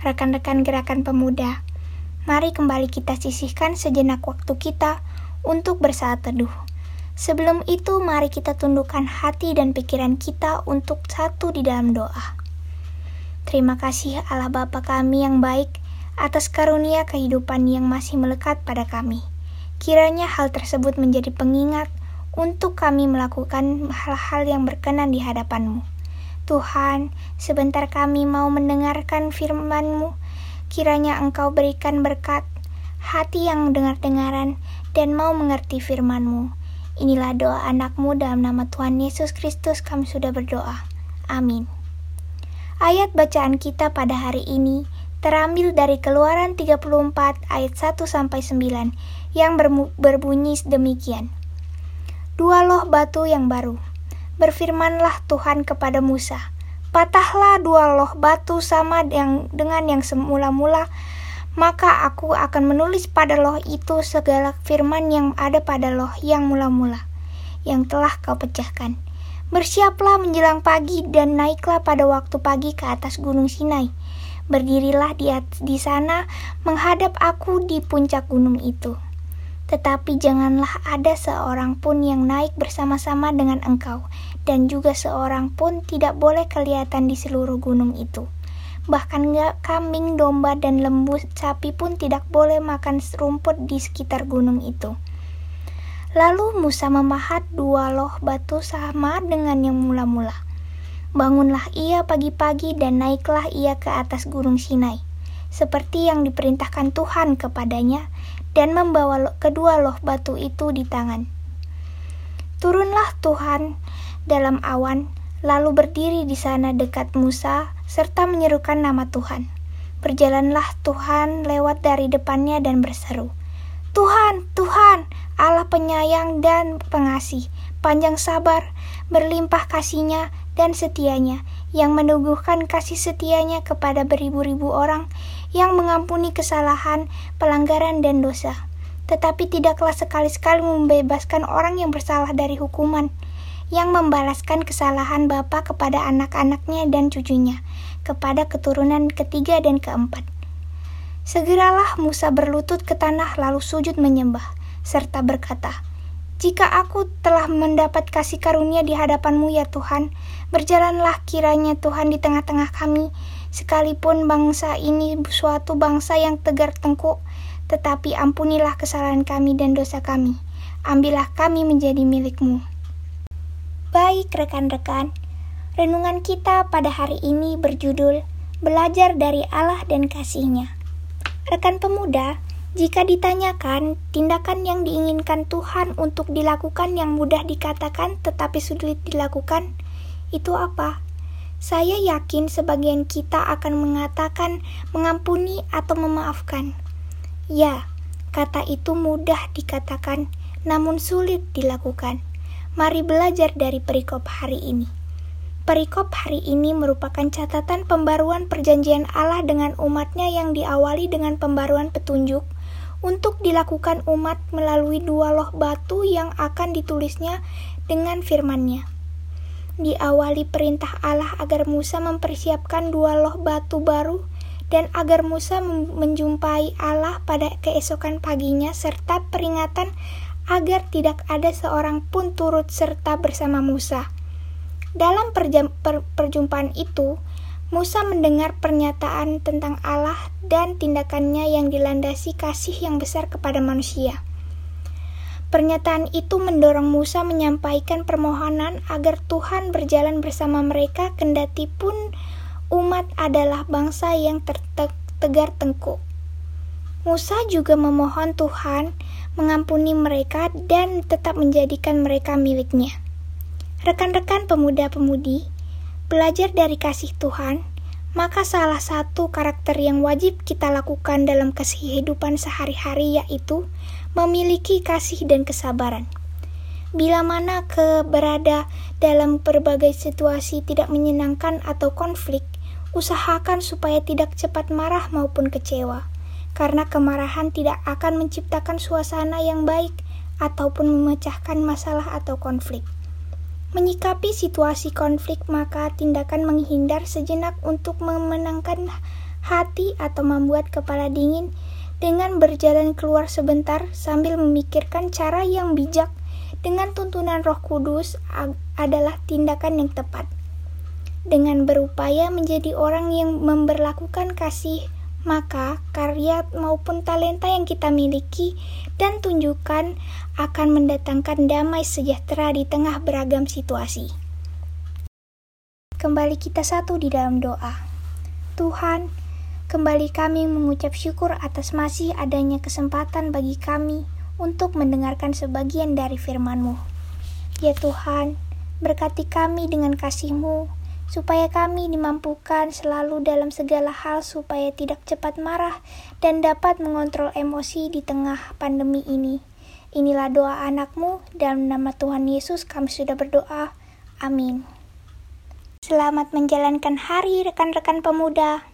rekan-rekan gerakan pemuda. Mari kembali kita sisihkan sejenak waktu kita untuk bersaat teduh. Sebelum itu, mari kita tundukkan hati dan pikiran kita untuk satu di dalam doa. Terima kasih Allah Bapa kami yang baik atas karunia kehidupan yang masih melekat pada kami. Kiranya hal tersebut menjadi pengingat untuk kami melakukan hal-hal yang berkenan di hadapan-Mu. Tuhan, sebentar kami mau mendengarkan firman-Mu. Kiranya Engkau berikan berkat, hati yang dengar-dengaran, dan mau mengerti firman-Mu. Inilah doa anakmu dalam nama Tuhan Yesus Kristus kami sudah berdoa. Amin. Ayat bacaan kita pada hari ini terambil dari Keluaran 34 ayat 1 sampai 9 yang berbunyi demikian dua loh batu yang baru. Berfirmanlah Tuhan kepada Musa, patahlah dua loh batu sama yang, dengan yang semula-mula, maka aku akan menulis pada loh itu segala firman yang ada pada loh yang mula-mula, yang telah kau pecahkan. Bersiaplah menjelang pagi dan naiklah pada waktu pagi ke atas gunung Sinai. Berdirilah di, di sana menghadap aku di puncak gunung itu. Tetapi janganlah ada seorang pun yang naik bersama-sama dengan engkau, dan juga seorang pun tidak boleh kelihatan di seluruh gunung itu. Bahkan kambing, domba, dan lembu sapi pun tidak boleh makan rumput di sekitar gunung itu. Lalu Musa memahat dua loh batu sama dengan yang mula-mula. Bangunlah ia pagi-pagi dan naiklah ia ke atas gunung Sinai, seperti yang diperintahkan Tuhan kepadanya, dan membawa kedua loh batu itu di tangan. Turunlah Tuhan dalam awan, lalu berdiri di sana dekat Musa, serta menyerukan nama Tuhan. Berjalanlah Tuhan lewat dari depannya dan berseru, Tuhan, Tuhan, Allah penyayang dan pengasih, panjang sabar, berlimpah kasihnya dan setianya, yang menuguhkan kasih setianya kepada beribu-ribu orang, yang mengampuni kesalahan, pelanggaran, dan dosa. Tetapi tidaklah sekali-sekali membebaskan orang yang bersalah dari hukuman, yang membalaskan kesalahan Bapa kepada anak-anaknya dan cucunya, kepada keturunan ketiga dan keempat. Segeralah Musa berlutut ke tanah lalu sujud menyembah, serta berkata, jika aku telah mendapat kasih karunia di hadapanmu ya Tuhan, berjalanlah kiranya Tuhan di tengah-tengah kami, Sekalipun bangsa ini suatu bangsa yang tegar tengkuk, tetapi ampunilah kesalahan kami dan dosa kami. Ambillah kami menjadi milikmu. Baik rekan-rekan, renungan kita pada hari ini berjudul Belajar dari Allah dan Kasihnya. Rekan pemuda, jika ditanyakan tindakan yang diinginkan Tuhan untuk dilakukan yang mudah dikatakan tetapi sulit dilakukan, itu apa? Saya yakin sebagian kita akan mengatakan mengampuni atau memaafkan. Ya, kata itu mudah dikatakan, namun sulit dilakukan. Mari belajar dari perikop hari ini. Perikop hari ini merupakan catatan pembaruan perjanjian Allah dengan umatnya yang diawali dengan pembaruan petunjuk untuk dilakukan umat melalui dua loh batu yang akan ditulisnya dengan firman-Nya diawali perintah Allah agar Musa mempersiapkan dua loh batu baru dan agar Musa menjumpai Allah pada keesokan paginya serta peringatan agar tidak ada seorang pun turut serta bersama Musa. Dalam per, perjumpaan itu, Musa mendengar pernyataan tentang Allah dan tindakannya yang dilandasi kasih yang besar kepada manusia. Pernyataan itu mendorong Musa menyampaikan permohonan agar Tuhan berjalan bersama mereka kendati pun umat adalah bangsa yang tegar tengkuk. Musa juga memohon Tuhan mengampuni mereka dan tetap menjadikan mereka miliknya. Rekan-rekan pemuda-pemudi, belajar dari kasih Tuhan, maka salah satu karakter yang wajib kita lakukan dalam kehidupan sehari-hari yaitu memiliki kasih dan kesabaran. Bila mana keberada dalam berbagai situasi tidak menyenangkan atau konflik, usahakan supaya tidak cepat marah maupun kecewa, karena kemarahan tidak akan menciptakan suasana yang baik ataupun memecahkan masalah atau konflik. Menyikapi situasi konflik, maka tindakan menghindar sejenak untuk memenangkan hati atau membuat kepala dingin dengan berjalan keluar sebentar sambil memikirkan cara yang bijak dengan tuntunan Roh Kudus adalah tindakan yang tepat. Dengan berupaya menjadi orang yang memperlakukan kasih, maka karya maupun talenta yang kita miliki dan tunjukkan akan mendatangkan damai sejahtera di tengah beragam situasi. Kembali kita satu di dalam doa. Tuhan, kembali kami mengucap syukur atas masih adanya kesempatan bagi kami untuk mendengarkan sebagian dari firman-Mu. Ya Tuhan, berkati kami dengan kasih-Mu, supaya kami dimampukan selalu dalam segala hal supaya tidak cepat marah dan dapat mengontrol emosi di tengah pandemi ini. Inilah doa anakmu, dalam nama Tuhan Yesus kami sudah berdoa. Amin. Selamat menjalankan hari rekan-rekan pemuda.